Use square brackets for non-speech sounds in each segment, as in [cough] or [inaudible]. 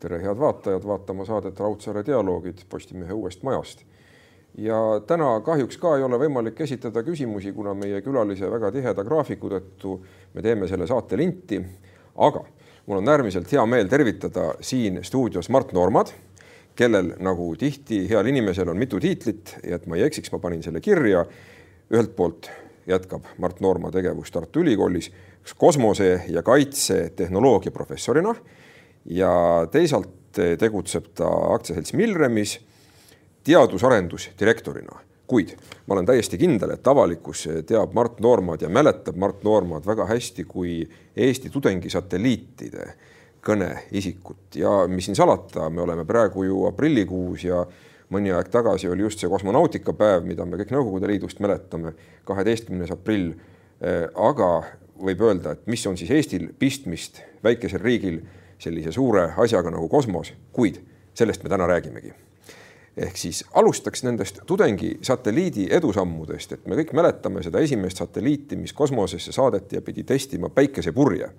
tere, head vaatajad, vaatama saadet Raudsaare dialoogid Postimehe uuest majast. ja täna kahjuks ka ei ole võimalik esitada küsimusi, kuna meie külalise väga tiheda graafiku tõttu me teeme selle saate linti. aga mul on äärmiselt hea meel tervitada siin stuudios Mart Normad, kellel nagu tihti heal inimesel on mitu tiitlit ja et ma ei eksiks, ma panin selle kirja. ühelt poolt jätkab Mart Noorma tegevust Tartu Ülikoolis kosmose ja kaitsetehnoloogia professorina ja teisalt tegutseb ta aktsiaselts Milremis teadus-arendusdirektorina. kuid ma olen täiesti kindel, et avalikkus teab Mart Noormad ja mäletab Mart Noormad väga hästi kui Eesti tudengisatelliitide kõneisikut ja mis siin salata, me oleme praegu ju aprillikuus ja mõni aeg tagasi oli just see kosmonautikapäev, mida me kõik Nõukogude Liidust mäletame, kaheteistkümnes aprill. aga võib öelda, et mis on siis Eestil pistmist väikesel riigil sellise suure asjaga nagu kosmos, kuid sellest me täna räägimegi. ehk siis alustaks nendest tudengisatelliidi edusammudest, et me kõik mäletame seda esimest satelliiti, mis kosmosesse saadeti ja pidi testima päikesepurje.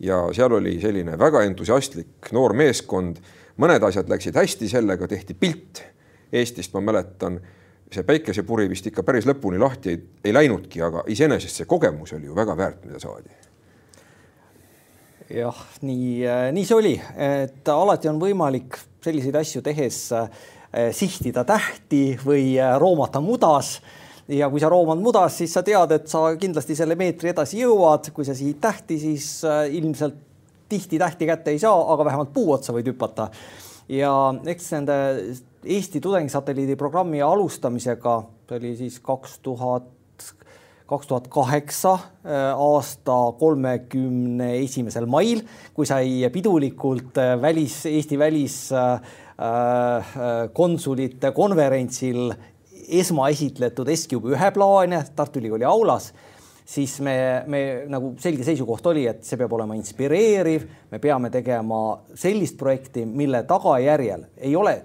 ja seal oli selline väga entusiastlik noor meeskond, mõned asjad läksid hästi, sellega tehti pilt Eestist, ma mäletan see päikesepuri vist ikka päris lõpuni lahti ei, ei läinudki, aga iseenesest see kogemus oli ju väga väärt, mida saadi. Jah, nii, nii see oli, et alati on võimalik selliseid asju tehes eh, sihtida tähti või eh, roomata mudas ja kui sa roomad mudas, siis sa tead, et sa kindlasti selle meetri edasi jõuad, kui sa sihid tähti, siis ilmselt tihti tähti kätte ei saa, aga vähemalt puu otsa võid hüpata. ja eks nende Eesti tudengisatelliidi programmi alustamisega, see oli siis kaks tuhat, kaks tuhat kaheksa äh, aasta kolmekümne esimesel mail, kui sai pidulikult äh, välis, Eesti väliskonsulite äh, konverentsil esmaesitletud S-Cube ühe plaane Tartu Ülikooli aulas siis me, me nagu selge seisukoht oli, et see peab olema inspireeriv, me peame tegema sellist projekti, mille tagajärjel ei ole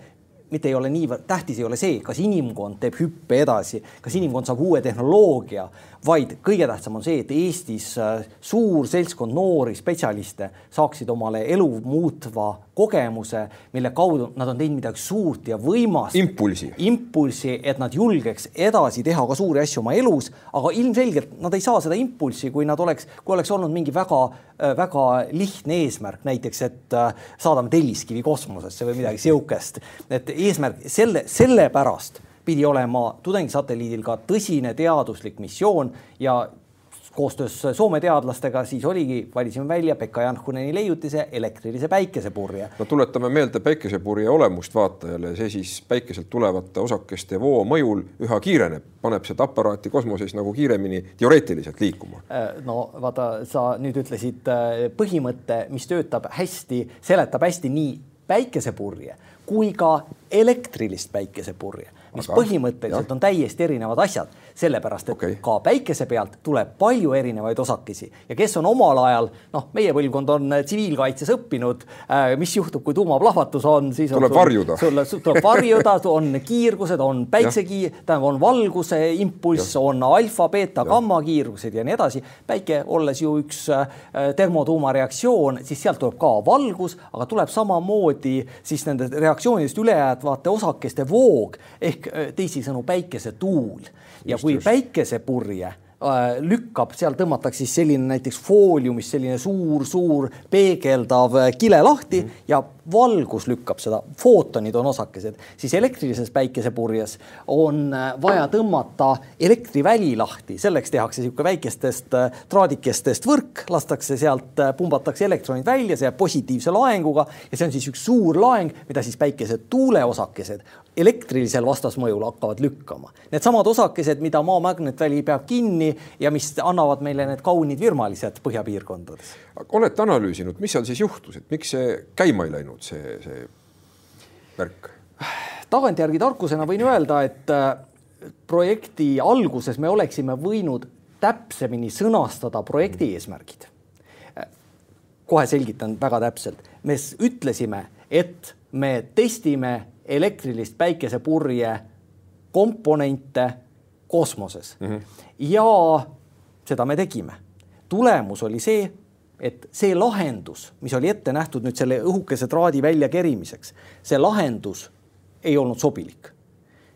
mitte ei ole niivõrd, tähtis ei ole see, kas inimkond teeb hüppe edasi, kas inimkond saab uue tehnoloogia, vaid kõige tähtsam on see, et Eestis äh, suur seltskond noori spetsialiste saaksid omale elu muutva kogemuse, mille kaudu nad on teinud midagi suurt ja võimast. impulsi. impulsi, et nad julgeks edasi teha ka suuri asju oma elus, aga ilmselgelt nad ei saa seda impulssi, kui nad oleks, kui oleks olnud mingi väga-väga äh, lihtne eesmärk, näiteks et äh, saadame telliskivi kosmosesse või midagi sihukest, et eesmärk selle, sellepärast pidi olema tudengisatelliidil ka tõsine teaduslik missioon ja koostöös Soome teadlastega siis oligi, valisime välja Pekka Janhuneni leiutise elektrilise päikesepurje. no tuletame meelde päikesepurje olemust vaatajale, see siis päikeselt tulevate osakeste voo mõjul üha kiireneb, paneb seda aparaati kosmoses nagu kiiremini teoreetiliselt liikuma. Äh, no vaata, sa nüüd ütlesid äh, põhimõtte, mis töötab hästi, seletab hästi nii päikesepurje kui ka elektrilist päikesepurje mis Aga, põhimõtteliselt jah. on täiesti erinevad asjad, sellepärast et okay. ka päikese pealt tuleb palju erinevaid osakesi ja kes on omal ajal, noh, meie põlvkond on tsiviilkaitses õppinud äh,, mis juhtub, kui tuumaplahvatus on, siis tuleb sul, varjuda. sul tuleb varjuda, on kiirgused, on päiksekiir, tähendab, on valguse impulss, on alfa, beeta, gamma kiirgused ja nii edasi. päike olles ju üks äh, termotuumareaktsioon, siis sealt tuleb ka valgus, aga tuleb samamoodi siis nende reaktsioonidest ülejäävate osakeste voog ehk äh, teisisõnu päikesetuul ja just, kui just. päikesepurje äh, lükkab, seal tõmmatakse siis selline näiteks fooliumist selline suur-suur peegeldav äh, kile lahti mm -hmm. ja valgus lükkab seda, footonid on osakesed, siis elektrilises päikesepurjes on vaja tõmmata elektriväli lahti, selleks tehakse niisugune väikestest traadikestest võrk, lastakse sealt, pumbatakse elektronid välja, see jääb positiivse laenguga ja see on siis üks suur laeng, mida siis päikesetuule osakesed elektrilisel vastasmõjul hakkavad lükkama. Needsamad osakesed, mida maa magnetväli peab kinni ja mis annavad meile need kaunid virmalised põhjapiirkondades. olete analüüsinud, mis seal siis juhtus, et miks see käima ei läinud, see, see värk? tagantjärgi tarkusena võin öelda, et äh, projekti alguses me oleksime võinud täpsemini sõnastada projekti eesmärgid. kohe selgitan väga täpselt, me ütlesime, et me testime elektrilist päikesepurje komponente kosmoses mm. -hmm. ja seda me tegime. tulemus oli see, et see lahendus, mis oli ette nähtud nüüd selle õhukese traadi väljakerimiseks, see lahendus ei olnud sobilik.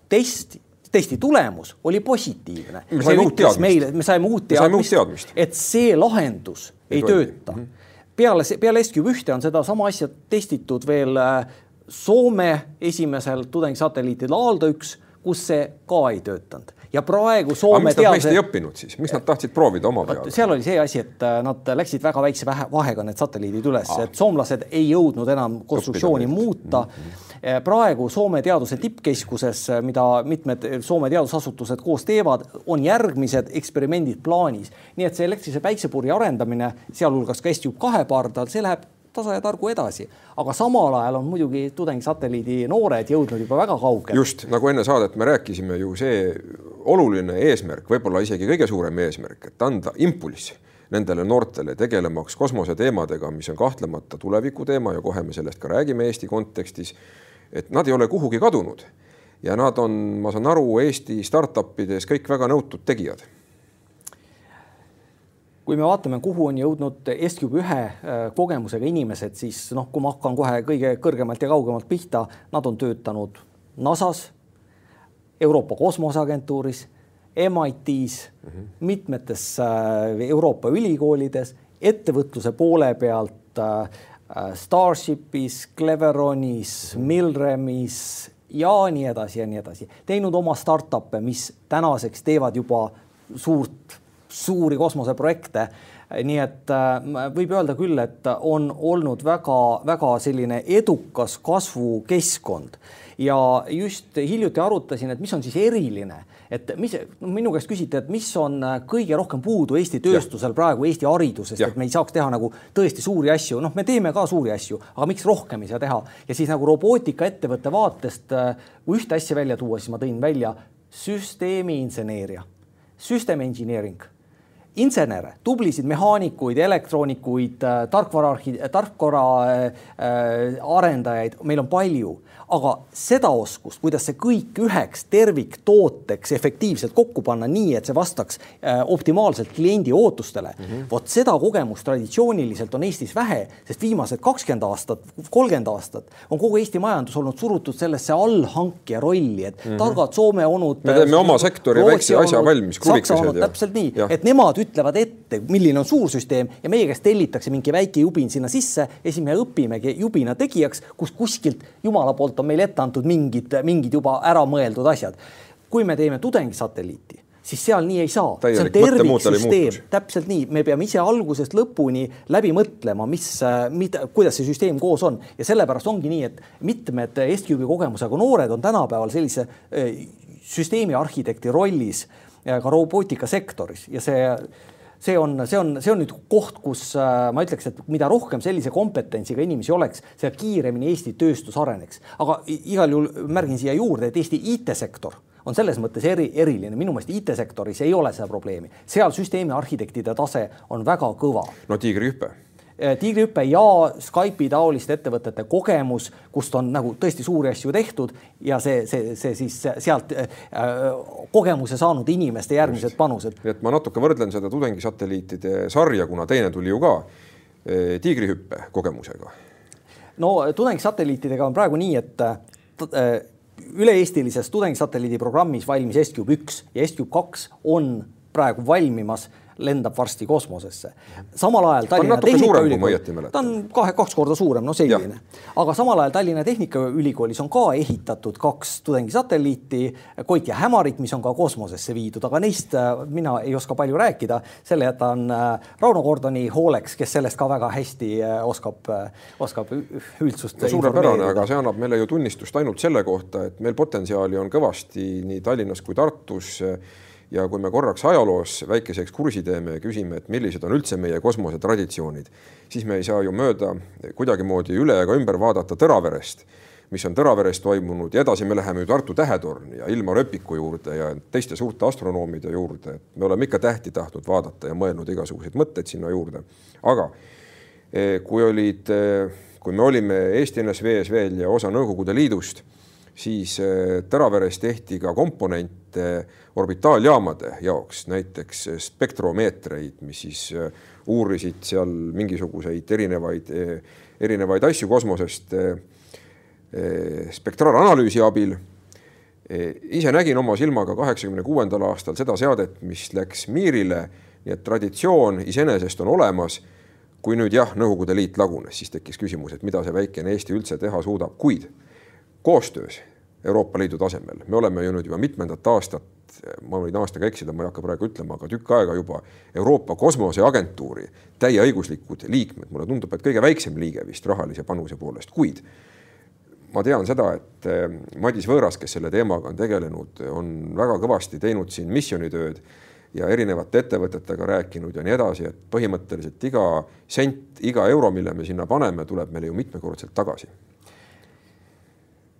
test, testi tulemus oli positiivne. me saime uut teadmist. me saime uut teadmist, et see lahendus ei, ei tööta mm. -hmm. peale, peale SQ ühte on sedasama asja testitud veel äh, Soome esimesel tudengisatelliidil Aaldo üks, kus see ka ei töötanud ja praegu Soome nad meist ei õppinud siis, miks nad tahtsid proovida oma peale? seal oli see asi, et äh, nad läksid väga väikse vahega need satelliidid üles ah., et soomlased ei jõudnud enam konstruktsiooni muuta mm. -hmm. praegu Soome teaduse tippkeskuses, äh, mida mitmed Soome teadusasutused koos teevad, on järgmised eksperimendid plaanis. nii et see elektrilise päiksepurje arendamine, sealhulgas ka S-tüüp kahe pardal, see läheb tasa ja targu edasi, aga samal ajal on muidugi tudengisatelliidi noored jõudnud juba väga kaugele. just nagu enne saadet me rääkisime ju see oluline eesmärk, võib-olla isegi kõige suurem eesmärk, et anda impulss nendele noortele tegelemaks kosmoseteemadega, mis on kahtlemata tulevikuteema ja kohe me sellest ka räägime Eesti kontekstis. et nad ei ole kuhugi kadunud ja nad on, ma saan aru, Eesti startup ides kõik väga nõutud tegijad kui me vaatame, kuhu on jõudnud SQB ühe äh, kogemusega inimesed, siis noh, kui ma hakkan kohe kõige kõrgemalt ja kaugemalt pihta, nad on töötanud NASA-s, Euroopa Kosmoseagentuuris, MIT-s mm, -hmm. mitmetes äh, Euroopa ülikoolides, ettevõtluse poole pealt äh, Starshipis, Cleveronis, Milremis ja nii edasi ja nii edasi, teinud oma startup'e, mis tänaseks teevad juba suurt suuri kosmoseprojekte. nii et äh, võib öelda küll, et on olnud väga-väga selline edukas kasvukeskkond. Ja just hiljuti arutasin, et mis on siis eriline, et mis no, minu käest küsiti, et mis on kõige rohkem puudu Eesti tööstusel ja. praegu Eesti haridusest, et me ei saaks teha nagu tõesti suuri asju, noh, me teeme ka suuri asju, aga miks rohkem ei saa teha? Ja siis nagu robootikaettevõtte vaatest, äh, kui ühte asja välja tuua, siis ma tõin välja süsteemi inseneeria, system engineering insenere, tublisid mehaanikuid, elektroonikuid, äh, tarkvara, tarkvara äh, äh, arendajaid meil on palju, aga seda oskust, kuidas see kõik üheks terviktooteks efektiivselt kokku panna, nii et see vastaks äh, optimaalselt kliendi ootustele mm -hmm., vot seda kogemust traditsiooniliselt on Eestis vähe, sest viimased kakskümmend aastat, kolmkümmend aastat on kogu Eesti majandus olnud surutud sellesse allhankija rolli, et mm -hmm. targad Soome onud. me teeme oma sektori väikse asja valmis, krubikesed. täpselt nii, et nemad ütlevad ette, milline on suur süsteem ja meie käest tellitakse mingi väike jubin sinna sisse ja siis me õpimegi jubina tegijaks, kus kuskilt jumala poolt on meile ette antud mingid, mingid juba ära mõeldud asjad. kui me teeme tudengisatelliiti, siis seal nii ei saa. see on terviksüsteem, täpselt nii, me peame ise algusest lõpuni läbi mõtlema, mis, mida, kuidas see süsteem koos on. Ja sellepärast ongi nii, et mitmed SQB kogemusega noored on tänapäeval sellise eh, süsteemi arhitekti rollis ka robootikasektoris ja see see on, see on, see on nüüd koht, kus äh, ma ütleks, et mida rohkem sellise kompetentsiga inimesi oleks, seda kiiremini Eesti tööstus areneks. aga igal juhul märgin siia juurde, et Eesti IT-sektor on selles mõttes eri, eriline, minu meelest IT-sektoris ei ole seda probleemi, seal süsteemi arhitektide tase on väga kõva. no tiigrihüpe Tiigrihüpe ja Skype'i taoliste ettevõtete kogemus, kust on nagu tõesti suuri asju tehtud ja see, see, see siis sealt äh, kogemuse saanud inimeste järgmised panused. nii et ma natuke võrdlen seda tudengisatelliitide sarja, kuna teine tuli ju ka Tiigrihüppe kogemusega. no tudengisatelliitidega on praegu nii, et äh, üle-eestilises tudengisatelliidi programmis valmis S-Cube üks ja S-Cube kaks on praegu valmimas lendab varsti kosmosesse. samal ajal Tallinna Tehnikaülikoolis, ta on kahe, kaks korda suurem, no selline. aga samal ajal Tallinna Tehnikaülikoolis on ka ehitatud kaks tudengisatelliiti, Koit ja Hämarit, mis on ka kosmosesse viidud, aga neist äh, mina ei oska palju rääkida. selle jätan äh, Rauno Kordoni hooleks, kes sellest ka väga hästi äh, oskab, oskab üldsust suurepärane, aga see annab meile ju tunnistust ainult selle kohta, et meil potentsiaali on kõvasti nii Tallinnas kui Tartus ja kui me korraks ajaloos väikese ekskursi teeme ja küsime, et millised on üldse meie kosmosetraditsioonid, siis me ei saa ju mööda kuidagimoodi üle ega ümber vaadata Tõraverest, mis on Tõraveres toimunud ja edasi me läheme ju Tartu tähetorni ja Ilmar Öpiku juurde ja teiste suurte astronoomide juurde, me oleme ikka tähti tahtnud vaadata ja mõelnud igasuguseid mõtteid sinna juurde. aga eh, kui olid, eh, kui me olime Eesti NSV-s veel ja osa Nõukogude Liidust siis Teraveres tehti ka komponente orbitaaljaamade jaoks, näiteks spektromeetreid, mis siis uurisid seal mingisuguseid erinevaid, erinevaid asju kosmosest spektraalanalüüsi abil ise nägin oma silmaga kaheksakümne kuuendal aastal seda seadet, mis läks Miirile, nii et traditsioon iseenesest on olemas. kui nüüd jah, Nõukogude Liit lagunes, siis tekkis küsimus, et mida see väikene Eesti üldse teha suudab, kuid koostöös Euroopa Liidu tasemel, me oleme ju nüüd juba mitmendat aastat, ma võin aastaga eksida, ma ei hakka praegu ütlema, aga tükk aega juba Euroopa Kosmoseagentuuri täieõiguslikud liikmed, mulle tundub, et kõige väiksem liige vist rahalise panuse poolest, kuid ma tean seda, et eh, Madis Võõras, kes selle teemaga on tegelenud, on väga kõvasti teinud siin missioonitööd ja erinevate ettevõtetega rääkinud ja nii edasi, et põhimõtteliselt iga sent, iga euro, mille me sinna paneme, tuleb meile ju mitmekordselt tagasi.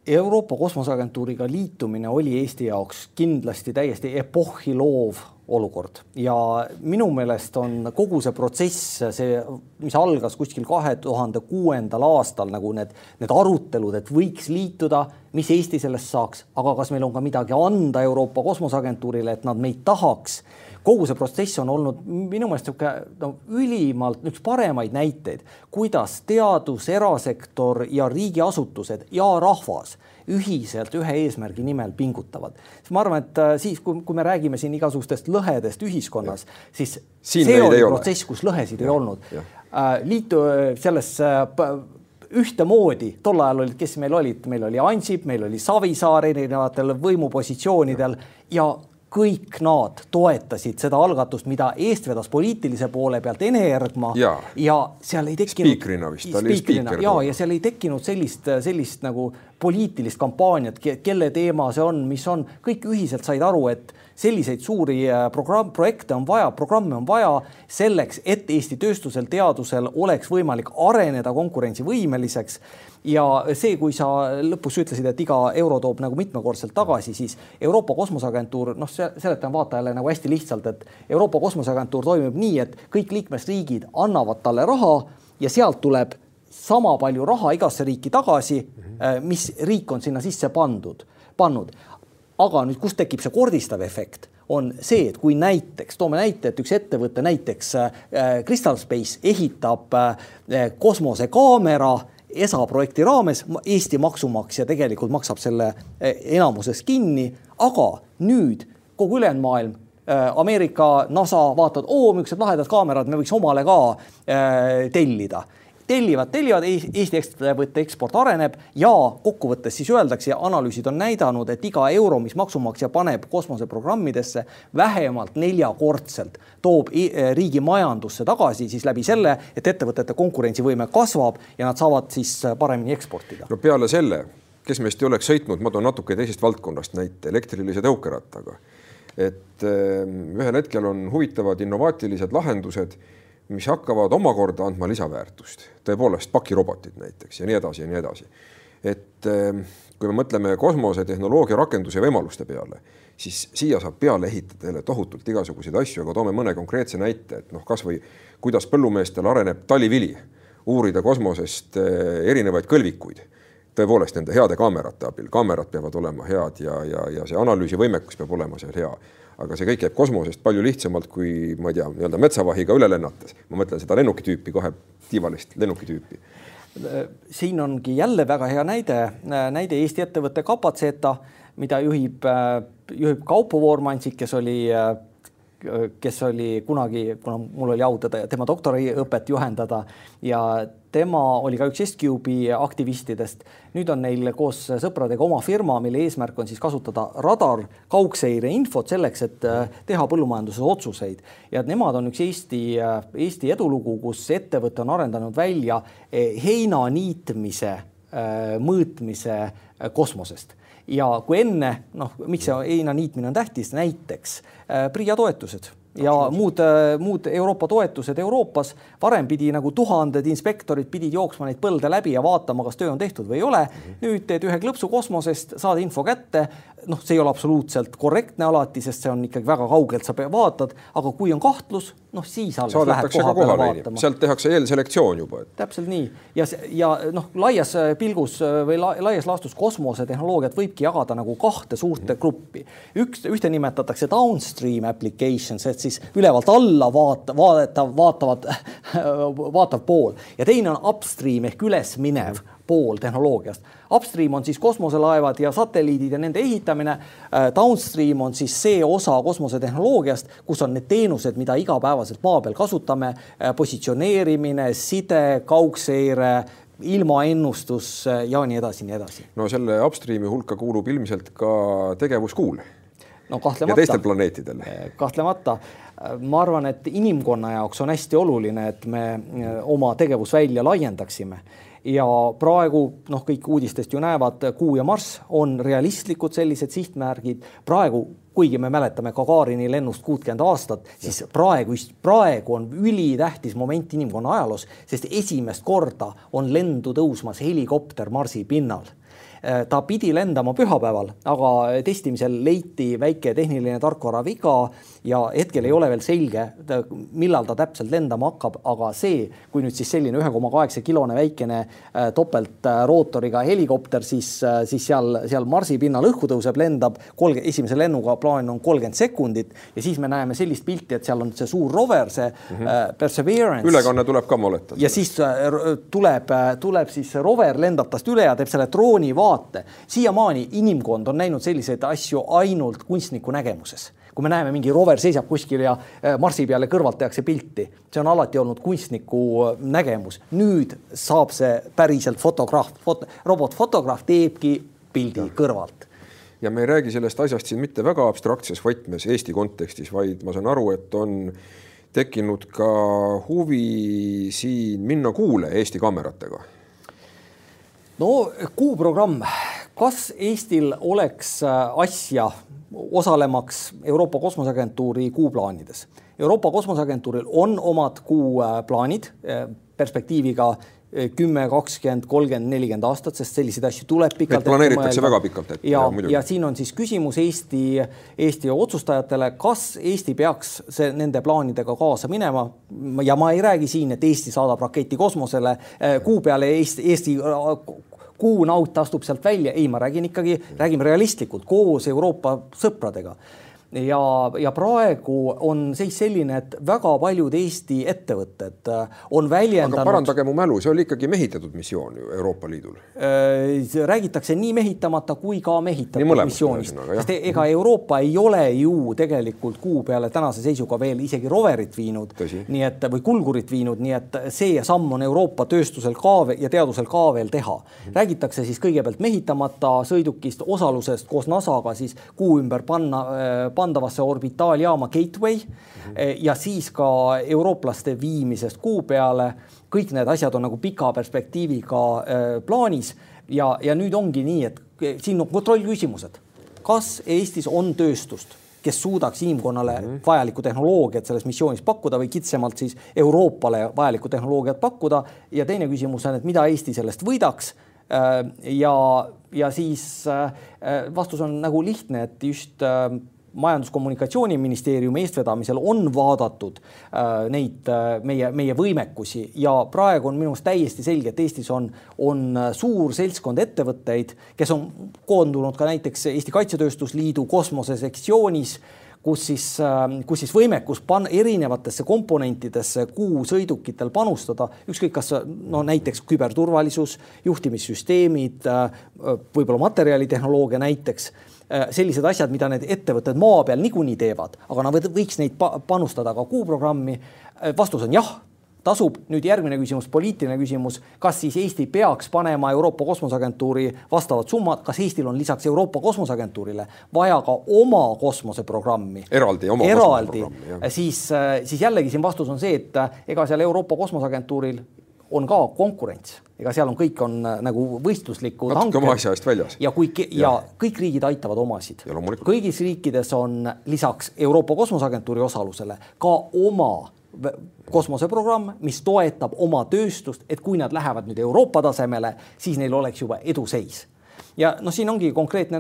Euroopa Kosmoseagentuuriga liitumine oli Eesti jaoks kindlasti täiesti epohhi loov olukord ja minu meelest on kogu see protsess, see, mis algas kuskil kahe tuhande kuuendal aastal nagu need, need arutelud, et võiks liituda, mis Eesti sellest saaks, aga kas meil on ka midagi anda Euroopa Kosmoseagentuurile, et nad meid tahaks. Kogu see protsess on olnud minu meelest niisugune no ülimalt üks paremaid näiteid, kuidas teadus, erasektor ja riigiasutused ja rahvas ühiselt ühe eesmärgi nimel pingutavad. ma arvan, et äh, siis, kui, kui me räägime siin igasugustest lõhedest ühiskonnas, siis Siin see oli protsess, kus lõhesid ja, ei olnud. Äh, liitu selles äh, p- ühtemoodi, tol ajal olid, kes meil olid, meil oli Ansip, meil oli Savisaar erinevatel võimupositsioonidel ja kõik nad toetasid seda algatust, mida eest vedas poliitilise poole pealt Ene Ergma Jaa. ja seal ei tekkinud. Spiikrina vist, Spiikrina, ja, ja seal ei tekkinud sellist, sellist nagu poliitilist kampaaniat, kelle teema see on, mis on, kõik ühiselt said aru, et selliseid suuri äh, programm, projekte on vaja, programme on vaja selleks, et Eesti tööstusel, teadusel oleks võimalik areneda konkurentsivõimeliseks. ja see, kui sa lõpus ütlesid, et iga euro toob nagu mitmekordselt tagasi, siis Euroopa Kosmoseagentuur, noh, seletan vaatajale nagu hästi lihtsalt, et Euroopa Kosmoseagentuur toimib nii, et kõik liikmesriigid annavad talle raha ja sealt tuleb sama palju raha igasse riiki tagasi, mis riik on sinna sisse pandud, pannud. aga nüüd, kust tekib see kordistav efekt, on see, et kui näiteks, toome näite, et üks ettevõte, näiteks äh, Crystal Space ehitab äh, kosmosekaamera ESA projekti raames, Eesti maksumaksja tegelikult maksab selle äh, enamuses kinni, aga nüüd kogu ülejäänud maailm äh, Ameerika NASA vaatavad, oo, niisugused lahedad kaamerad, me võiks omale ka äh, tellida tellivad, tellivad, Eesti ettevõtte eksport areneb ja kokkuvõttes siis öeldakse ja analüüsid on näidanud, et iga euro, mis maksumaksja paneb kosmoseprogrammidesse, vähemalt neljakordselt toob i- riigi majandusse tagasi siis läbi selle, et ettevõtete konkurentsivõime kasvab ja nad saavad siis paremini eksportida. no peale selle, kes meist ei oleks sõitnud, ma toon natuke teisest valdkonnast näite, elektrilise tõukerattaga. et eh, ühel hetkel on huvitavad innovaatilised lahendused, mis hakkavad omakorda andma lisaväärtust, tõepoolest pakirobotid näiteks ja nii edasi ja nii edasi. et eh, kui me mõtleme kosmosetehnoloogia rakenduse võimaluste peale, siis siia saab peale ehitada jälle tohutult igasuguseid asju, aga toome mõne konkreetse näite, et noh, kasvõi kuidas põllumeestel areneb talivili, uurida kosmosest eh, erinevaid kõlvikuid tõepoolest nende heade kaamerate abil, kaamerad peavad olema head ja, ja, ja see analüüsivõimekus peab olema seal hea. Aga see kõik käib kosmosest palju lihtsamalt kui ma ei tea, nii-öelda metsavahiga üle lennates. ma mõtlen seda lennukitüüpi kohe, tiivalist lennukitüüpi. siin ongi jälle väga hea näide, näide Eesti ettevõtte Kapaceta, mida juhib, juhib Kaupo Voormansik, kes oli kes oli kunagi, kuna mul oli au teda, tema doktoriõpet juhendada ja tema oli ka üks S-Cube'i aktivistidest. nüüd on neil koos sõpradega oma firma, mille eesmärk on siis kasutada radar kaugseire infot selleks, et äh, teha põllumajanduses otsuseid ja nemad on üks Eesti, Eesti edulugu, kus ettevõte on arendanud välja eh, heina niitmise äh, mõõtmise äh, kosmosest ja kui enne, noh, miks see heina niitmine on tähtis, näiteks äh, PRIA toetused ja muud, muud Euroopa toetused Euroopas. varem pidi nagu tuhanded inspektorid pidid jooksma neid põlde läbi ja vaatama, kas töö on tehtud või ei ole. nüüd teed ühe klõpsu kosmosest, saad info kätte. noh, see ei ole absoluutselt korrektne alati, sest see on ikkagi väga kaugelt, sa vaatad, aga kui on kahtlus, noh, siis alles lähed koha peale vaatama. sealt tehakse eelselektsioon juba täpselt nii. Ja, ja noh, laias äh, pilgus äh, või la, laias laastus kosmosetehnoloogiat võibki jagada nagu kahte suurt gruppi. üks, ühte nimetatakse downstream applications ehk siis ülevalt alla vaata, vaadatav, vaatavad, [laughs] vaatav pool. Ja teine on upstream ehk üles minev pool tehnoloogiast. Upstream on siis kosmoselaevad ja satelliidid ja nende ehitamine. Äh, downstream on siis see osa kosmosetehnoloogiast, kus on need teenused, mida igapäevaselt maa peal kasutame. Äh, positsioneerimine, side, kaugseire ilmaennustus äh, ja nii edasi, nii edasi. no selle upstream'i hulka kuulub ilmselt ka tegevuskuul. no kahtlemata. ja teistel planeetidel. kahtlemata ma arvan, et inimkonna jaoks on hästi oluline, et me oma tegevusvälja laiendaksime ja praegu noh, kõik uudistest ju näevad, Kuu ja Marss on realistlikud sellised sihtmärgid. praegu, kuigi me mäletame Gagarini lennust kuutkümmend aastat, siis praegu, praegu on ülitähtis moment inimkonna ajaloos, sest esimest korda on lendu tõusmas helikopter Marsi pinnal. Äh, ta pidi lendama pühapäeval, aga testimisel leiti väike tehniline tarkvara viga ja hetkel ei ole veel selge, millal ta täpselt lendama hakkab, aga see, kui nüüd siis selline ühe koma kaheksa kilone väikene äh, topeltrootoriga helikopter, siis, äh, siis seal, seal Marsi pinnal õhku tõuseb, lendab kolm, esimese lennuga plaan on kolmkümmend sekundit ja siis me näeme sellist pilti, et seal on see suur rover, see mm -hmm. Perseverance. ülekanne tuleb ka, ma oletan. ja siis tuleb, tuleb siis rover, lendab tast üle ja teeb selle drooni vaate vaate. siiamaani inimkond on näinud selliseid asju ainult kunstniku nägemuses kui me näeme, mingi rover seisab kuskil ja äh, Marsi peale kõrvalt tehakse pilti, see on alati olnud kunstniku äh, nägemus. nüüd saab see päriselt fotograaf foto,, robotfotograaf teebki pildi ja. kõrvalt ja me ei räägi sellest asjast siin mitte väga abstraktses võtmes Eesti kontekstis, vaid ma saan aru, et on tekkinud ka huvi siin minna kuule Eesti kaameratega no kuuprogramm, kas Eestil oleks äh, asja osalemaks Euroopa Kosmoseagentuuri kuuplaanides? Euroopa Kosmoseagentuuril on omad kuuplaanid äh, perspektiiviga kümme, kakskümmend, kolmkümmend, nelikümmend aastat, sest selliseid asju tuleb pikalt. planeeritakse väga pikalt ette. ja, ja, ja siin on siis küsimus Eesti, Eesti otsustajatele, kas Eesti peaks see, nende plaanidega kaasa minema. ja ma ei räägi siin, et Eesti saadab raketi kosmosele, äh, kuu peale Eesti, Eesti äh, kuunaut astub sealt välja, ei, ma räägin ikkagi, räägime realistlikult koos Euroopa sõpradega ja, ja praegu on seis selline, et väga paljud Eesti ettevõtted äh, on väljendanud. aga parandage mu mälu, see oli ikkagi mehitatud missioon ju Euroopa Liidul äh,. räägitakse nii mehitamata kui ka mehitatud missioonist, sest ega Euroopa ei ole ju tegelikult kuu peale tänase seisuga veel isegi roverit viinud, nii et või kulgurit viinud, nii et see samm on Euroopa tööstusel ka ja teadusel ka veel teha. räägitakse siis kõigepealt mehitamata sõidukist, osalusest koos NASA-ga siis kuu ümber panna, panna pandavasse orbitaaljaama Gateway mm -hmm. ja siis ka eurooplaste viimisest kuu peale. kõik need asjad on nagu pika perspektiiviga äh, plaanis ja, ja nüüd ongi nii, et siin on kontrollküsimused. kas Eestis on tööstust, kes suudaks inimkonnale mm -hmm. vajalikku tehnoloogiat selles missioonis pakkuda või kitsamalt siis Euroopale vajalikku tehnoloogiat pakkuda. ja teine küsimus on, et mida Eesti sellest võidaks ja, ja siis vastus on nagu lihtne, et just majandus-kommunikatsiooniministeeriumi eestvedamisel on vaadatud äh, neid äh, meie, meie võimekusi ja praegu on minu arust täiesti selge, et Eestis on, on äh, suur seltskond ettevõtteid, kes on koondunud ka näiteks Eesti Kaitsetööstusliidu kosmosesektsioonis kus siis, äh, kus siis võimekus pan-, erinevatesse komponentidesse kuusõidukitel panustada, ükskõik kas no näiteks küberturvalisus, juhtimissüsteemid, äh, võib-olla materjalitehnoloogia näiteks sellised asjad, mida need ettevõtted maa peal niikuinii teevad, aga nad võiks neid panustada ka kuuprogrammi. Äh, vastus on jah, tasub. nüüd järgmine küsimus, poliitiline küsimus, kas siis Eesti peaks panema Euroopa Kosmoseagentuuri vastavad summad, kas Eestil on lisaks Euroopa Kosmoseagentuurile vaja ka oma kosmoseprogrammi? eraldi, oma eraldi, siis, äh, siis jällegi siin vastus on see, et ega seal Euroopa Kosmoseagentuuril on ka konkurents, ega seal on, kõik on äh, nagu võistluslikud hanked. oma asja eest väljas. ja kui ja, ja kõik riigid aitavad omasid. kõigis riikides on lisaks Euroopa Kosmoseagentuuri osalusele ka oma kosmoseprogramm, mis toetab oma tööstust, et kui nad lähevad nüüd Euroopa tasemele, siis neil oleks juba eduseis. ja noh, siin ongi konkreetne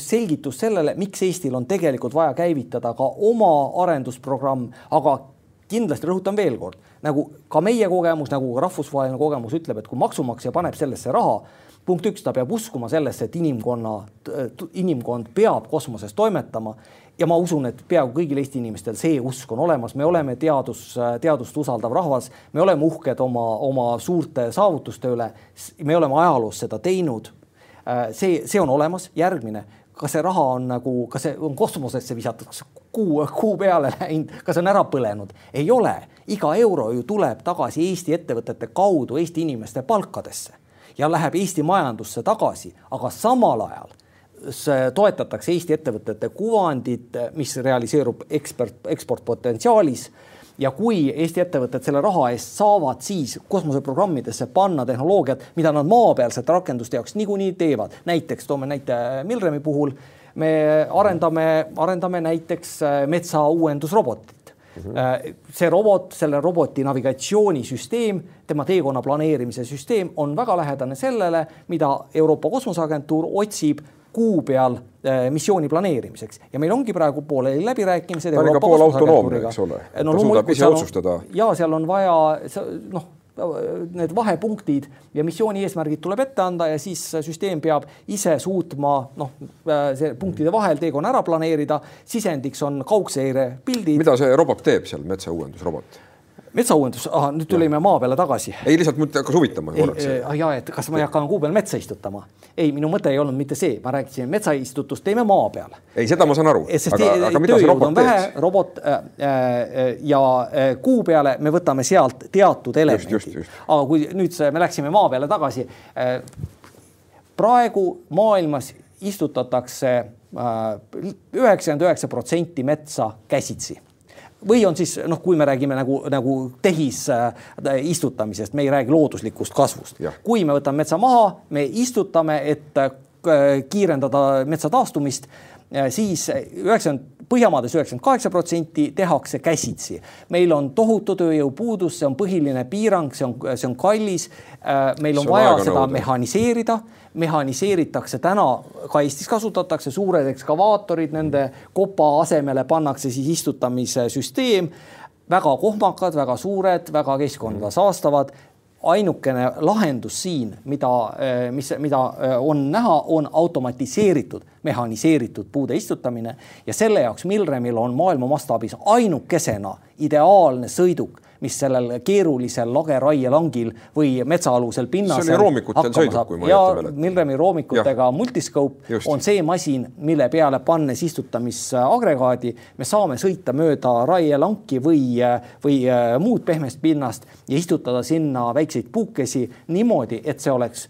selgitus sellele, miks Eestil on tegelikult vaja käivitada ka oma arendusprogramm, aga kindlasti rõhutan veel kord, nagu ka meie kogemus, nagu ka rahvusvaheline kogemus ütleb, et kui maksumaksja paneb sellesse raha, punkt üks, ta peab uskuma sellesse, et inimkonna, inimkond peab kosmoses toimetama ja ma usun, et peaaegu kõigil Eesti inimestel see usk on olemas, me oleme teadus, teadust usaldav rahvas, me oleme uhked oma, oma suurte saavutuste üle. me oleme ajaloos seda teinud. see, see on olemas, järgmine, kas see raha on nagu, kas see on kosmosesse visatud, kas kuu, kuu peale läinud, kas on ära põlenud? ei ole, iga euro ju tuleb tagasi Eesti ettevõtete kaudu Eesti inimeste palkadesse ja läheb Eesti majandusse tagasi, aga samal ajal toetatakse Eesti ettevõtete kuvandit, mis realiseerub ekspert, eksportpotentsiaalis. Ja kui Eesti ettevõtted selle raha eest saavad siis kosmoseprogrammidesse panna tehnoloogiat, mida nad maapealsete rakenduste jaoks niikuinii teevad, näiteks toome näite Milremi puhul, me arendame, arendame näiteks metsauuendusrobotit. See robot, selle roboti navigatsioonisüsteem, tema teekonna planeerimise süsteem on väga lähedane sellele, mida Euroopa Kosmoseagentuur otsib kuu peal äh, missiooni planeerimiseks ja meil ongi praegu pooleli läbirääkimised. ta on ikka poolautonoomne, eks ole no,. suudab ise otsustada. ja seal on vaja noh need vahepunktid ja missiooni eesmärgid tuleb ette anda ja siis süsteem peab ise suutma noh, see punktide vahel teekonna ära planeerida. sisendiks on kaugseire pildid. mida see robot teeb seal, metsauuendusrobot? Metsauuendus, nüüd tulime maa peale tagasi. ei, lihtsalt mind hakkas huvitama korraks. ja, et kas ma hakkan kuu peal metsa istutama. ei, minu mõte ei olnud mitte see, ma rääkisin metsaistutust teeme maa peal. ei, seda ma saan aru. aga, aga mida see robot teeb? robot äh, äh, ja äh, kuu peale me võtame sealt teatud elemendid. aga kui nüüd me läksime maa peale tagasi äh,. praegu maailmas istutatakse üheksakümmend üheksa protsenti metsa käsitsi või on siis noh, kui me räägime nagu, nagu tehisistutamisest äh,, me ei räägi looduslikust kasvust. kui me võtame metsa maha, me istutame, et äh, kiirendada metsa taastumist äh,, siis üheksakümmend Põhjamaades üheksakümmend kaheksa protsenti tehakse käsitsi. meil on tohutu tööjõupuudus, see on põhiline piirang, see on, see on kallis. Meil on, on vaja seda nõuda. mehhaniseerida mehhaniseeritakse täna, ka Eestis kasutatakse suured ekskavaatorid, nende kopa asemele pannakse siis istutamise süsteem. väga kohmakad, väga suured, väga keskkonda saastavad. Ainukene lahendus siin, mida, mis, mida on näha, on automatiseeritud, mehhaniseeritud puude istutamine. Ja selle jaoks Milremil on maailma mastaabis ainukesena ideaalne sõiduk mis sellel keerulisel lageraielangil või metsaalusel pinnasel. see oli roomikutel sõiduk, kui ma õieti mäletan. Milremi roomikutega Multiscope Just. on see masin, mille peale pannes istutamisagregaadi me saame sõita mööda raielanki või, või äh, muud pehmest pinnast ja istutada sinna väikseid puukesi niimoodi, et see oleks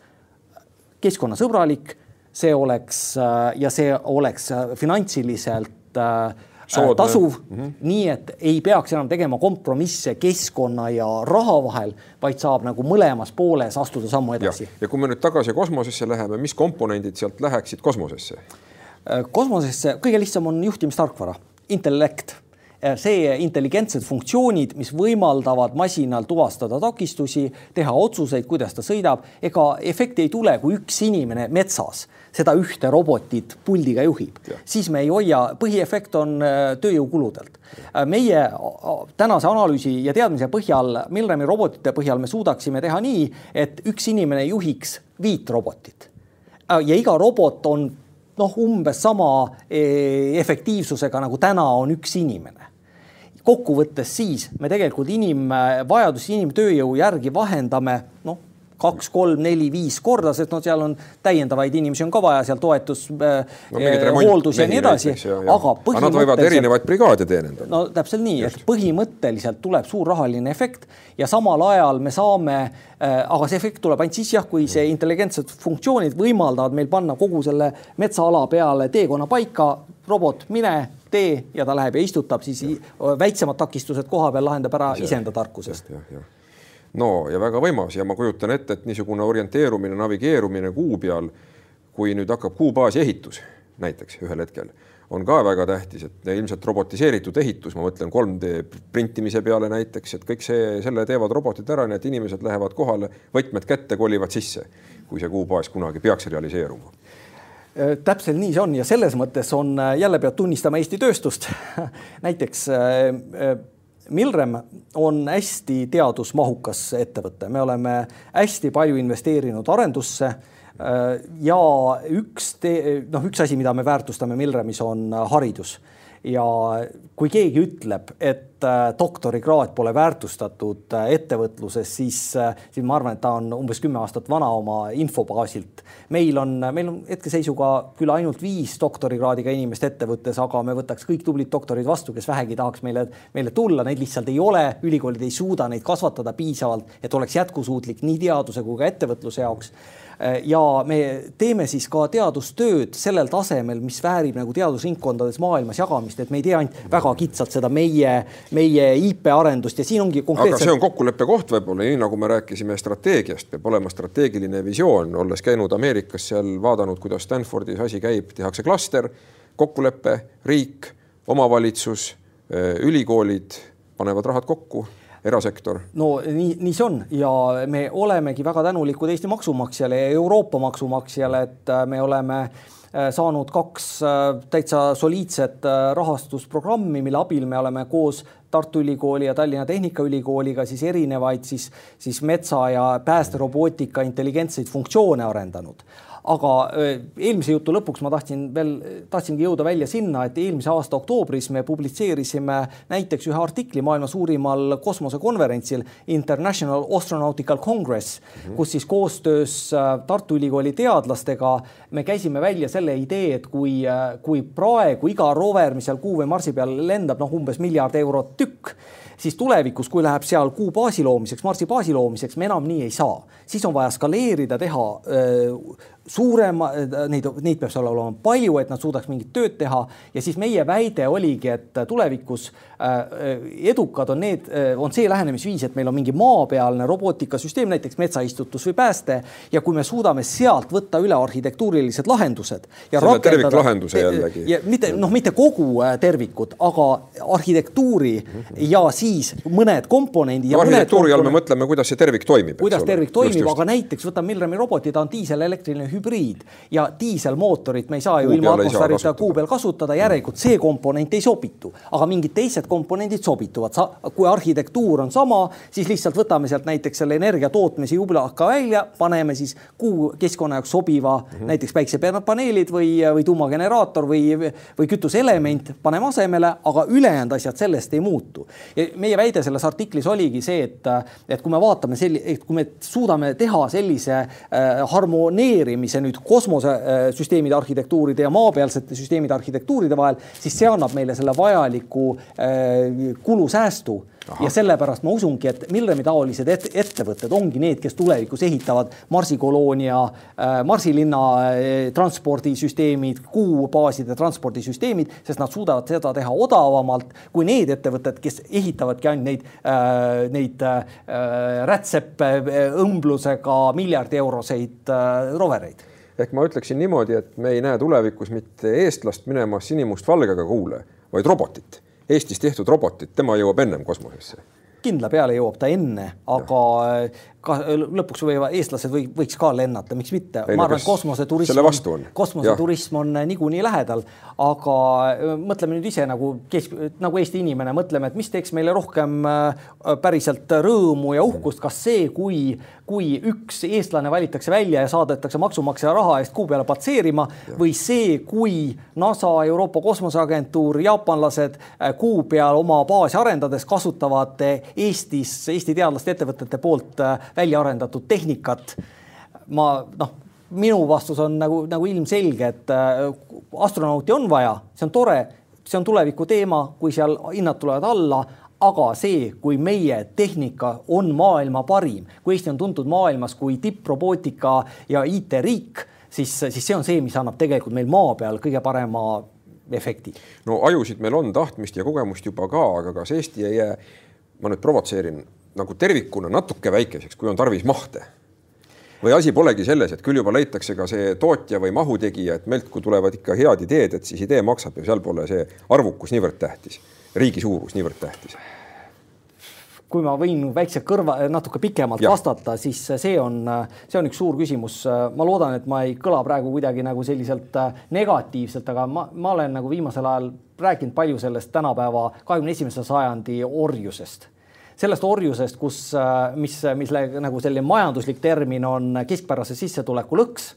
keskkonnasõbralik, see oleks äh, ja see oleks äh, finantsiliselt äh, Soodne. tasuv mm, -hmm. nii et ei peaks enam tegema kompromisse keskkonna ja raha vahel, vaid saab nagu mõlemas pooles astuda sammu edasi. ja kui me nüüd tagasi kosmosesse läheme, mis komponendid sealt läheksid kosmosesse? Äh, kosmosesse kõige lihtsam on juhtimistarkvara, intellekt Äh, see intelligentsed funktsioonid, mis võimaldavad masinal tuvastada takistusi, teha otsuseid, kuidas ta sõidab, ega efekti ei tule, kui üks inimene metsas seda ühte robotit puldiga juhib, siis me ei hoia, põhiefekt on äh, tööjõukuludelt. Äh, meie tänase analüüsi ja teadmise põhjal, Milremi robotite põhjal me suudaksime teha nii, et üks inimene juhiks viit robotit. Ja iga robot on noh, umbes sama efektiivsusega nagu täna on üks inimene kokkuvõttes siis me tegelikult inimvajadusi inimtööjõu järgi vahendame noh, kaks, kolm, neli, viis korda, sest no seal on täiendavaid inimesi on ka vaja seal toetus äh, no,, hooldus ja nii edasi. aga põhimõtteliselt. Nad võivad erinevaid brigaade teenindada. no täpselt nii, et põhimõtteliselt tuleb suur rahaline efekt ja samal ajal me saame äh,, aga see efekt tuleb ainult siis jah, kui see intelligentsed funktsioonid võimaldavad meil panna kogu selle metsaala peale teekonna paika, robot, mine tee ja ta läheb ja istutab, siis ja. väiksemad takistused koha peal lahendab ära iseenda tarkusest. no ja väga võimas ja ma kujutan ette, et niisugune orienteerumine, navigeerumine kuu peal, kui nüüd hakkab kuubaasi ehitus näiteks ühel hetkel, on ka väga tähtis, et ilmselt robotiseeritud ehitus, ma mõtlen 3D printimise peale näiteks, et kõik see, selle teevad robotid ära, nii et inimesed lähevad kohale, võtmed kätte, kolivad sisse, kui see kuubaas kunagi peaks realiseeruma täpselt nii see on ja selles mõttes on jälle peab tunnistama Eesti tööstust. [laughs] Näiteks Milrem on hästi teadusmahukas ettevõte, me oleme hästi palju investeerinud arendusse ja üks, noh, üks asi, mida me väärtustame Milremis, on haridus ja kui keegi ütleb, et äh, doktorikraad pole väärtustatud äh, ettevõtluses, siis, äh, siis ma arvan, et ta on umbes kümme aastat vana oma infobaasilt. meil on, meil on hetkeseisuga küll ainult viis doktorikraadiga inimest ettevõttes, aga me võtaks kõik tublid doktorid vastu, kes vähegi tahaks meile, meile tulla, neid lihtsalt ei ole, ülikoolid ei suuda neid kasvatada piisavalt, et oleks jätkusuutlik nii teaduse kui ka ettevõtluse jaoks ja me teeme siis ka teadustööd sellel tasemel, mis väärib nagu teadusringkondades maailmas jagamist, et me ei tee ainult väga kitsalt seda meie, meie IP arendust ja siin ongi konkreetselt. aga see on kokkuleppe koht võib-olla, nii nagu me rääkisime strateegiast, peab olema strateegiline visioon, olles käinud Ameerikas seal vaadanud, kuidas Stanfordis asi käib, tehakse klaster, kokkulepe, riik, omavalitsus, äh, ülikoolid panevad rahad kokku erasektor? no nii, nii see on ja me olemegi väga tänulikud Eesti maksumaksjale ja Euroopa maksumaksjale, et äh, me oleme äh, saanud kaks äh, täitsa soliidset rahastusprogrammi, mille abil me oleme koos Tartu Ülikooli ja Tallinna Tehnikaülikooliga siis erinevaid siis, siis metsa ja päästerobootika intelligentseid funktsioone arendanud aga eelmise jutu lõpuks ma tahtsin veel, tahtsingi jõuda välja sinna, et eelmise aasta oktoobris me publitseerisime näiteks ühe artikli maailma suurimal kosmosekonverentsil International Astronautical Congress mm, -hmm. kus siis koostöös Tartu Ülikooli teadlastega me käisime välja selle idee, et kui, kui praegu iga rover, mis seal Kuu või Marsi peal lendab, noh, umbes miljard eurot tükk siis tulevikus, kui läheb seal kuu baasi loomiseks, Marsi baasi loomiseks, me enam nii ei saa, siis on vaja skaleerida, teha öö, suurema, neid, neid peab seal olema palju, et nad suudaks mingit tööd teha ja siis meie väide oligi, et tulevikus äh, edukad on need, on see lähenemisviis, et meil on mingi maapealne robootikasüsteem, näiteks metsaistutus või pääste ja kui me suudame sealt võtta üle arhitektuurilised lahendused ja selle terviklahenduse jällegi. ja mitte noh, mitte kogu tervikut, aga arhitektuuri ja siis mõned komponendid. arhitektuuri all me mõtleme, kuidas see tervik toimib. kuidas tervik toimib, aga näiteks võtame Milremi roboti, ta on diiselelektriline hübriid ja diiselmootorit me ei saa ju kuu ilma atmosfäärita kuu peal kasutada, järelikult see komponent ei sobitu, aga mingid teised komponendid sobituvad. kui arhitektuur on sama, siis lihtsalt võtame sealt näiteks selle energia tootmise jublaka välja, paneme siis kuu keskkonna jaoks sobiva mm -hmm. näiteks päiksepaneelid või, või tuumageneraator või, või kütuseelement paneme asemele, aga ülejäänud asjad sellest ei muutu. meie väide selles artiklis oligi see, et, et kui me vaatame selli-, et kui me suudame teha sellise äh, harmoneerimise ühendamise nüüd kosmosesüsteemide arhitektuuride ja maapealsete süsteemide arhitektuuride vahel, siis see annab meile selle vajaliku äh, kulusäästu Aha. ja sellepärast ma usungi, et Milremi taolised et ettevõtted ongi need, kes tulevikus ehitavad Marsi koloonia äh,, Marsi linna äh, transpordisüsteemid, kuubaaside transpordisüsteemid, sest nad suudavad seda teha odavamalt kui need ettevõtted, kes ehitavadki ainult neid äh,, neid rätsepe õmblusega miljardi euroseid rovereid ehk ma ütleksin niimoodi, et me ei näe tulevikus mitte eestlast minemas sinimustvalgega kuule, vaid robotit Eestis tehtud robotit, tema jõuab ennem kosmosesse. Kindla peale jõuab ta enne, aga ka lõpuks võivad eestlased või võiks ka lennata, miks mitte. ma arvan, et kosmoseturism, kosmoseturism on niikuinii lähedal, aga mõtleme nüüd ise nagu kesk, nagu Eesti inimene, mõtleme, et mis teeks meile rohkem päriselt rõõmu ja uhkust, kas see, kui, kui üks eestlane valitakse välja ja saadetakse maksumaksja raha eest kuu peale patseerima ja. või see, kui NASA, Euroopa Kosmoseagentuur, jaapanlased kuu peal oma baasi arendades kasutavad Eestis, Eesti teadlaste ettevõtete poolt välja arendatud tehnikat. ma noh, minu vastus on nagu, nagu ilmselge, et äh, astronauti on vaja, see on tore, see on tuleviku teema, kui seal hinnad tulevad alla aga see, kui meie tehnika on maailma parim, kui Eesti on tuntud maailmas kui tipprobootika ja IT-riik, siis, siis see on see, mis annab tegelikult meil maa peal kõige parema efekti. no ajusid meil on, tahtmist ja kogemust juba ka, aga kas Eesti ei jää, ma nüüd provotseerin, nagu tervikuna natuke väikeseks, kui on tarvis mahte. või asi polegi selles, et küll juba leitakse ka see tootja või mahutegija, et meilt, kui tulevad ikka head ideed, et siis idee maksab ja seal pole see arvukus niivõrd tähtis, riigi suurus niivõrd tähtis kui ma võin väikse kõrva, natuke pikemalt ja. vastata, siis see on, see on üks suur küsimus. ma loodan, et ma ei kõla praegu kuidagi nagu selliselt negatiivselt, aga ma, ma olen nagu viimasel ajal rääkinud palju sellest tänapäeva kahekümne esimese sajandi orjusest sellest orjusest, kus, mis, mis nagu selline majanduslik termin on keskpärase sissetuleku lõks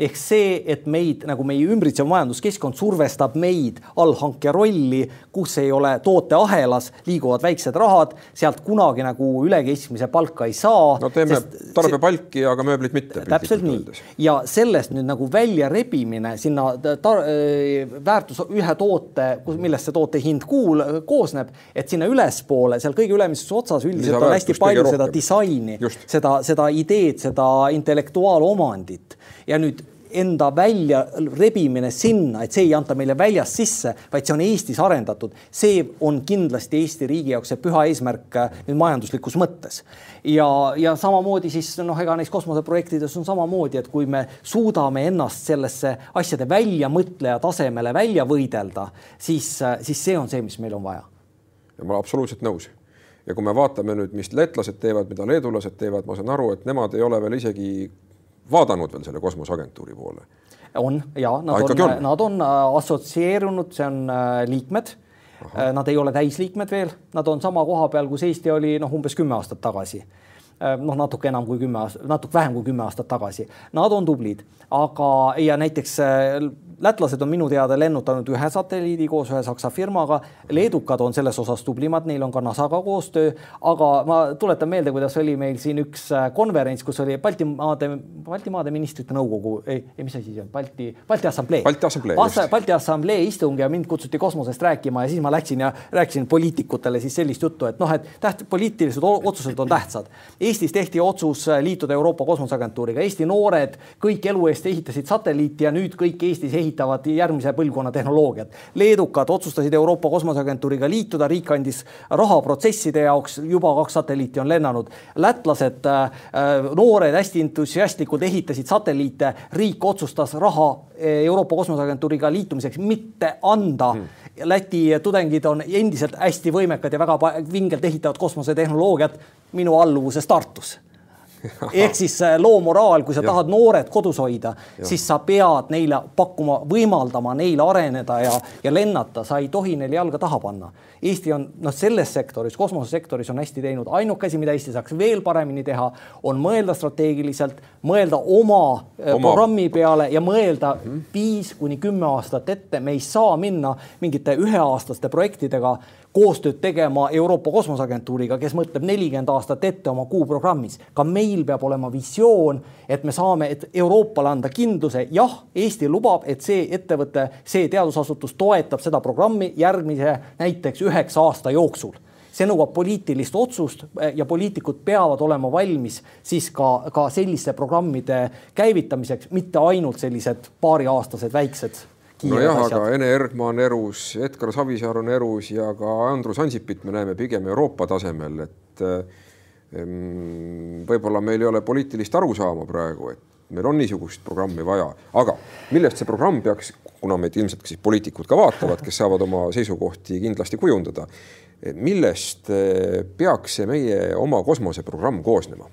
ehk see, et meid nagu meie ümbritsev majanduskeskkond survestab meid allhankija rolli, kus ei ole tooteahelas, liiguvad väiksed rahad, sealt kunagi nagu üle keskmise palka ei saa. no teeme tarbepalki, aga mööblit mitte. täpselt nii ja sellest nüüd nagu välja rebimine sinna väärtus ühe toote, millest see toote hind kuul koosneb, et sinna ülespoole, seal kõige ülemises otsas üldiselt on hästi palju seda disaini, seda, seda ideed, seda intellektuaalomandit ja nüüd enda välja rebimine sinna, et see ei anta meile väljast sisse, vaid see on Eestis arendatud, see on kindlasti Eesti riigi jaoks see püha eesmärk äh, nüüd majanduslikus mõttes. ja, ja samamoodi siis noh, ega neis kosmoseprojektides on samamoodi, et kui me suudame ennast sellesse asjade väljamõtleja tasemele välja võidelda, siis, äh, siis see on see, mis meil on vaja. ja ma olen absoluutselt nõus ja kui me vaatame nüüd, mis leetlased teevad, mida leedulased teevad, ma saan aru, et nemad ei ole veel isegi vaadanud veel selle kosmoseagentuuri poole? on ja nad ah, on, nad on äh, assotsieerunud, see on äh, liikmed. Äh, nad ei ole täisliikmed veel, nad on sama koha peal, kus Eesti oli noh, umbes kümme aastat tagasi noh, natuke enam kui kümme aastat, natuke vähem kui kümme aastat tagasi. Nad on tublid, aga ja näiteks lätlased on minu teada lennutanud ühe satelliidi koos ühe Saksa firmaga, leedukad on selles osas tublimad, neil on ka NASA-ga koostöö, aga ma tuletan meelde, kuidas oli meil siin üks äh, konverents, kus oli Baltimaade, Baltimaade ministrite nõukogu, ei, ei, mis asi see on, Balti, Balti Assamblee. Balti Assamblee. Balti Assamblee istung ja mind kutsuti kosmosest rääkima ja siis ma läksin ja rääkisin poliitikutele siis sellist juttu, et noh, et täht-, poliitilised otsused on tähtsad. Eestis tehti otsus äh, liituda Euroopa Kosmoseagentuuriga, Eesti noored kõik elu eest ehitasid satelliiti ja nüüd kõik Eestis ehitavad ehitavad järgmise põlvkonna tehnoloogiat. leedukad otsustasid Euroopa Kosmoseagentuuriga liituda, riik andis raha protsesside jaoks, juba kaks satelliiti on lennanud. lätlased, äh, noored, hästi entusiastlikult ehitasid satelliite, riik otsustas raha äh, Euroopa Kosmoseagentuuriga liitumiseks mitte anda hmm. Läti tudengid on endiselt hästi võimekad ja väga vingelt ehitavad kosmosetehnoloogiat minu alluvuses Tartus [laughs] ehk siis äh, loo moraal, kui sa ja. tahad noored kodus hoida, siis sa pead neile pakkuma, võimaldama neil areneda ja, ja lennata, sa ei tohi neil jalga taha panna. Eesti on noh, selles sektoris, kosmosesektoris on hästi teinud, ainuke asi, mida Eesti saaks veel paremini teha, on mõelda strateegiliselt, mõelda oma, äh, oma. programmi peale ja mõelda mm -hmm. viis kuni kümme aastat ette, me ei saa minna mingite üheaastaste projektidega koostööd tegema Euroopa Kosmoseagentuuriga, kes mõtleb nelikümmend aastat ette oma kuuprogrammis. ka meil peab olema visioon, et me saame, et Euroopale anda kindluse, jah, Eesti lubab, et see ettevõte, see teadusasutus toetab seda programmi järgmise näiteks üheksa aasta jooksul see nõuab poliitilist otsust ja poliitikud peavad olema valmis siis ka, ka selliste programmide käivitamiseks, mitte ainult sellised paariaastased väiksed nojah, aga Ene Ergma on erus, Edgar Savisaar on erus ja ka Andrus Ansipit me näeme pigem Euroopa tasemel, et ehm, võib-olla meil ei ole poliitilist arusaama praegu, et meil on niisugust programmi vaja, aga millest see programm peaks, kuna meid ilmselt siis poliitikud ka vaatavad, kes saavad oma seisukohti kindlasti kujundada, millest eh, peaks see meie oma kosmoseprogramm koosnema?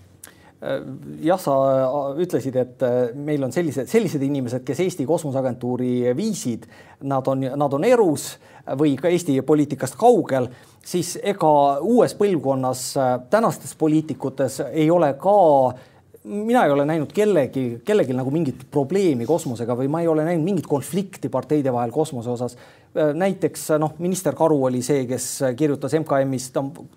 Äh, jah, sa äh, ütlesid, et äh, meil on sellised, sellised inimesed, kes Eesti Kosmoseagentuuri viisid, nad on, nad on erus või ka Eesti poliitikast kaugel, siis ega uues põlvkonnas tänastes poliitikutes ei ole ka mina ei ole näinud kellegi, kellelgi nagu mingit probleemi kosmosega või ma ei ole näinud mingit konflikti parteide vahel kosmose osas. Äh, näiteks noh, minister Karu oli see, kes kirjutas MKM-is,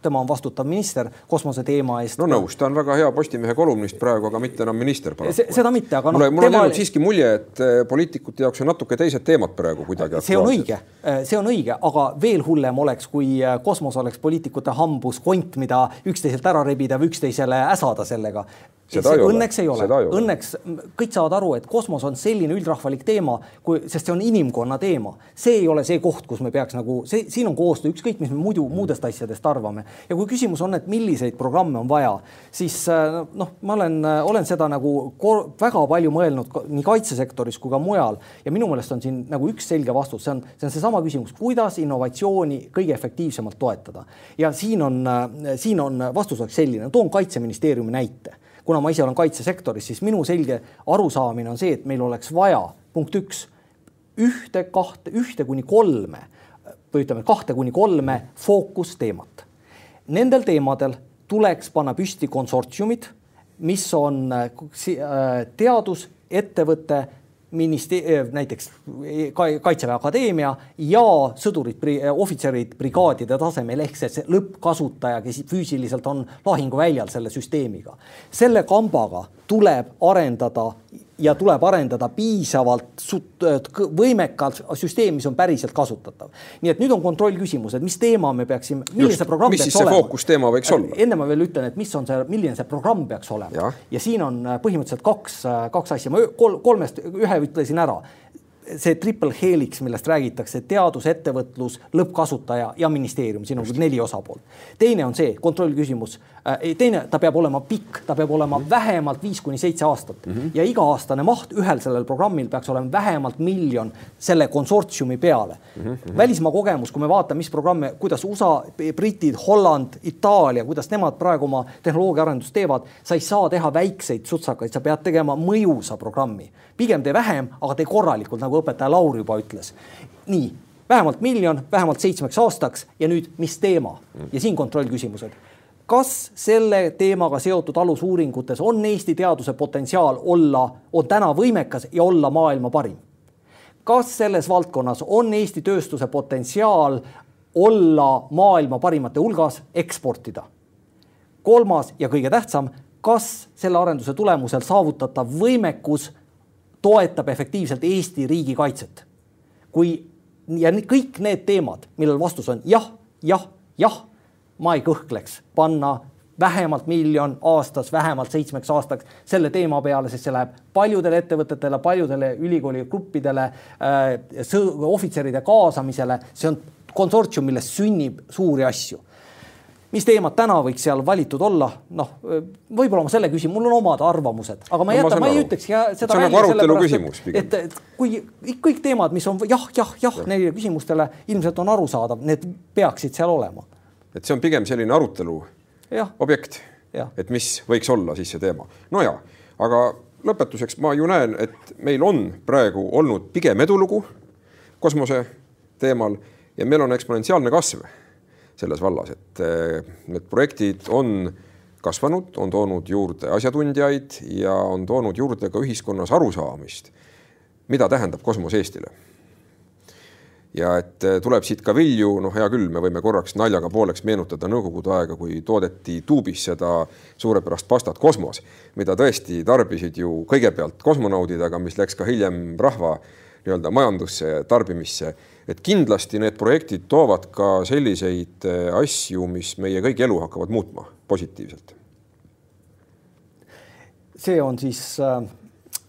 tema on vastutav minister kosmose teema eest. no nõus, ta on väga hea Postimehe kolumnist praegu, aga mitte enam minister paraku. seda mitte, aga noh. mul on jäänud siiski mulje, et äh, poliitikute jaoks on natuke teised teemad praegu kuidagi. see on õige, äh, see on õige, aga veel hullem oleks, kui kosmos oleks poliitikute hambus kont, mida üksteiselt ära rebida või üksteisele äsada sellega seda ei õnneks ole. ei ole, õnneks kõik saavad aru, et kosmos on selline üldrahvalik teema, kui, sest see on inimkonna teema, see ei ole see koht, kus me peaks nagu see, siin on koostöö, ükskõik, mis me muidu muudest asjadest arvame. ja kui küsimus on, et milliseid programme on vaja, siis äh, noh, ma olen, äh, olen seda nagu väga palju mõelnud nii kaitsesektoris kui ka mujal ja minu meelest on siin nagu üks selge vastus, see on, see on seesama küsimus, kuidas innovatsiooni kõige efektiivsemalt toetada. ja siin on, siin on vastus oleks selline, toon kaitseministeeriumi näite kuna ma ise olen kaitsesektoris, siis minu selge arusaamine on see, et meil oleks vaja, punkt üks, ühte, kahte, ühte kuni kolme või ütleme, kahte kuni kolme fookusteemat. Nendel teemadel tuleks panna püsti konsortsiumid, mis on teadus, ettevõte ministeerium, näiteks Kaitseväe Akadeemia ja sõdurid, ohvitserid brigaadide tasemel ehk see lõppkasutaja, kes füüsiliselt on lahinguväljal selle süsteemiga. selle kambaga tuleb arendada ja tuleb arendada piisavalt võimekalt süsteem, mis on päriselt kasutatav. nii et nüüd on kontrollküsimus, et mis teema me peaksime, milline see programm peaks olema. fookusteema võiks olla? enne ma veel ütlen, et mis on see, milline see programm peaks olema ja, ja siin on äh, põhimõtteliselt kaks, äh, kaks asja, ma kol, kolmest ühe ütlesin ära see triple helix, millest räägitakse, teadus, ettevõtlus, lõppkasutaja ja ministeerium, siin on neli osapoolt. teine on see kontrollküsimus äh,, teine, ta peab olema pikk, ta peab olema mm -hmm. vähemalt viis kuni seitse aastat mm -hmm. ja iga-aastane maht ühel sellel programmil peaks olema vähemalt miljon selle konsortsiumi peale mm. -hmm. välismaa kogemus, kui me vaatame, mis programme, kuidas USA, britid, Holland, Itaalia, kuidas nemad praegu oma tehnoloogiaarendust teevad, sa ei saa teha väikseid sutsakaid, sa pead tegema mõjusa programmi pigem tee vähem, aga tee korralikult, nagu õpetaja Laur juba ütles. nii, vähemalt miljon, vähemalt seitsmeks aastaks ja nüüd, mis teema ja siin kontrollküsimused kas selle teemaga seotud alusuuringutes on Eesti teaduse potentsiaal olla, on täna võimekas ja olla maailma parim? kas selles valdkonnas on Eesti tööstuse potentsiaal olla maailma parimate hulgas, eksportida? kolmas ja kõige tähtsam, kas selle arenduse tulemusel saavutatav võimekus toetab efektiivselt Eesti riigikaitset. kui ja kõik need teemad, millel vastus on jah, jah, jah, ma ei kõhkleks panna vähemalt miljon aastas, vähemalt seitsmeks aastaks selle teema peale, sest see läheb paljudele ettevõtetele, paljudele ülikooli gruppidele äh,, ohvitseride kaasamisele, see on konsortsium, millest sünnib suuri asju mis teemad täna võiks seal valitud olla, noh, võib-olla ma selle küsin, mul on omad arvamused, aga ma ei jäta, ma ei ütleks ja seda. see on nagu arutelu küsimus et, et kui kõik teemad, mis on jah, jah, jah, neile küsimustele ilmselt on arusaadav, need peaksid seal olema. et see on pigem selline arutelu ja. objekt, et mis võiks olla siis see teema. no ja, aga lõpetuseks ma ju näen, et meil on praegu olnud pigem edulugu kosmose teemal ja meil on eksponentsiaalne kasv selles vallas, et eh, need projektid on kasvanud, on toonud juurde asjatundjaid ja on toonud juurde ka ühiskonnas arusaamist, mida tähendab kosmos Eestile. ja et eh, tuleb siit ka vilju, noh, hea küll, me võime korraks naljaga pooleks meenutada nõukogude aega, kui toodeti tuubis seda suurepärast pastat Kosmos, mida tõesti tarbisid ju kõigepealt kosmonaudid, aga mis läks ka hiljem rahva nii-öelda majandusse, tarbimisse et kindlasti need projektid toovad ka selliseid äh, asju, mis meie kõigi elu hakkavad muutma positiivselt. see on siis äh,,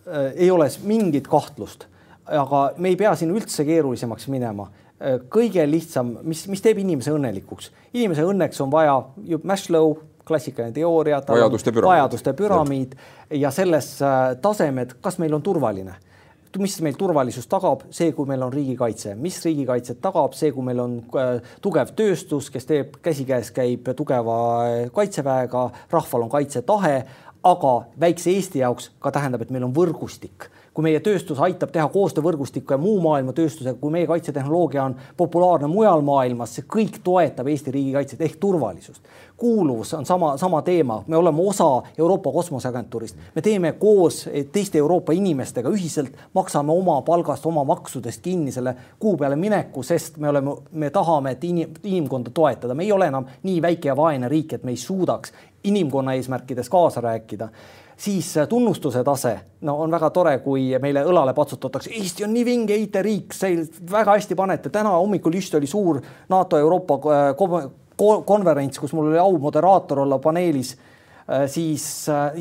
äh, ei ole mingit kahtlust, aga me ei pea siin üldse keerulisemaks minema äh, kõige lihtsam, mis, mis teeb inimese õnnelikuks. inimese õnneks on vaja ju Maslow klassikaline teooria, vajaduste püramiid, vajaduste püramiid ja selles tasemed, kas meil on turvaline mis meil turvalisust tagab, see, kui meil on riigikaitse, mis riigikaitset tagab, see, kui meil on äh, tugev tööstus, kes teeb käsikäes, käib tugeva äh, kaitseväega, rahval on kaitsetahe, aga väikse Eesti jaoks ka tähendab, et meil on võrgustik kui meie tööstus aitab teha koostöövõrgustikku ja muu maailma tööstusega, kui meie kaitsetehnoloogia on populaarne mujal maailmas, see kõik toetab Eesti riigikaitset ehk turvalisust. kuuluvus on sama, sama teema, me oleme osa Euroopa Kosmoseagentuurist, me teeme koos teiste Euroopa inimestega ühiselt, maksame oma palgast, oma maksudest kinni selle kuu peale mineku, sest me oleme, me tahame, et inim, inimkonda toetada, me ei ole enam nii väike ja vaene riik, et me ei suudaks inimkonna eesmärkides kaasa rääkida siis äh, tunnustuse tase, no on väga tore, kui meile õlale patsutatakse, Eesti on nii vinge IT-riik, see väga hästi panete, täna hommikul just oli suur NATO Euroopa äh, konverents, kus mul oli au moderaator olla paneelis siis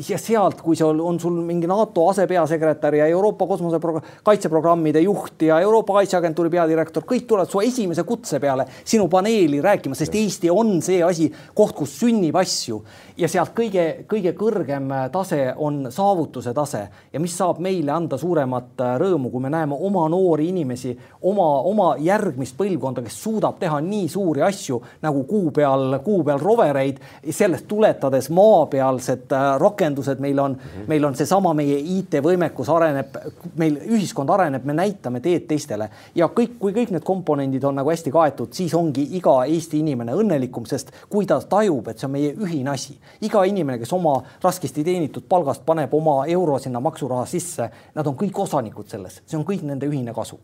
ja sealt, kui see on sul mingi NATO asepeasekretär ja Euroopa kosmose kaitseprogrammide juht ja Euroopa Kaitseagentuuri peadirektor, kõik tulevad su esimese kutse peale sinu paneeli rääkima, sest Eesti on see asi, koht, kus sünnib asju ja sealt kõige-kõige kõrgem tase on saavutuse tase. Ja mis saab meile anda suuremat rõõmu, kui me näeme oma noori inimesi, oma, oma järgmist põlvkonda, kes suudab teha nii suuri asju nagu kuu peal, kuu peal rovereid, sellest tuletades maapealsed äh, rakendused, meil on mm, -hmm. meil on seesama meie IT-võimekus areneb, meil ühiskond areneb, me näitame teed teistele. Ja kõik, kui kõik need komponendid on nagu hästi kaetud, siis ongi iga Eesti inimene õnnelikum, sest kui ta tajub, et see on meie ühine asi, iga inimene, kes oma raskesti teenitud palgast paneb oma euro sinna maksuraha sisse, nad on kõik osanikud selles, see on kõik nende ühine kasu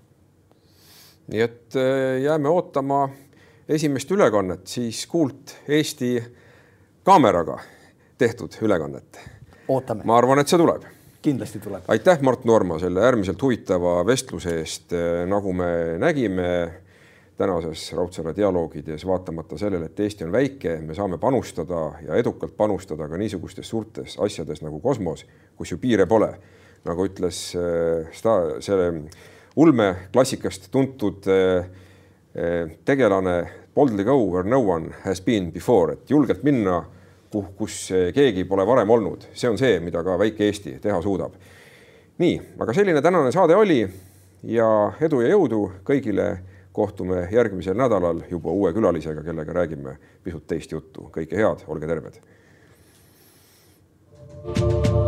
nii et äh, jääme ootama esimest ülekannet, siis Kuult Eesti kaameraga tehtud ülekannet. ma arvan, et see tuleb. kindlasti tuleb. aitäh, Mart Noorma, selle äärmiselt huvitava vestluse eest. Äh, nagu me nägime tänases Raudsaare dialoogides, vaatamata sellele, et Eesti on väike, me saame panustada ja edukalt panustada ka niisugustes suurtes asjades nagu kosmos, kus ju piire pole. nagu ütles äh, sta-, see ulmeklassikast tuntud eh, eh, tegelane boldly go where no one has been before, et julgelt minna, kuhu, kus keegi pole varem olnud, see on see, mida ka väike Eesti teha suudab. nii, aga selline tänane saade oli ja edu ja jõudu kõigile. Kohtume järgmisel nädalal juba uue külalisega, kellega räägime pisut teist juttu. kõike head, olge terved. thank you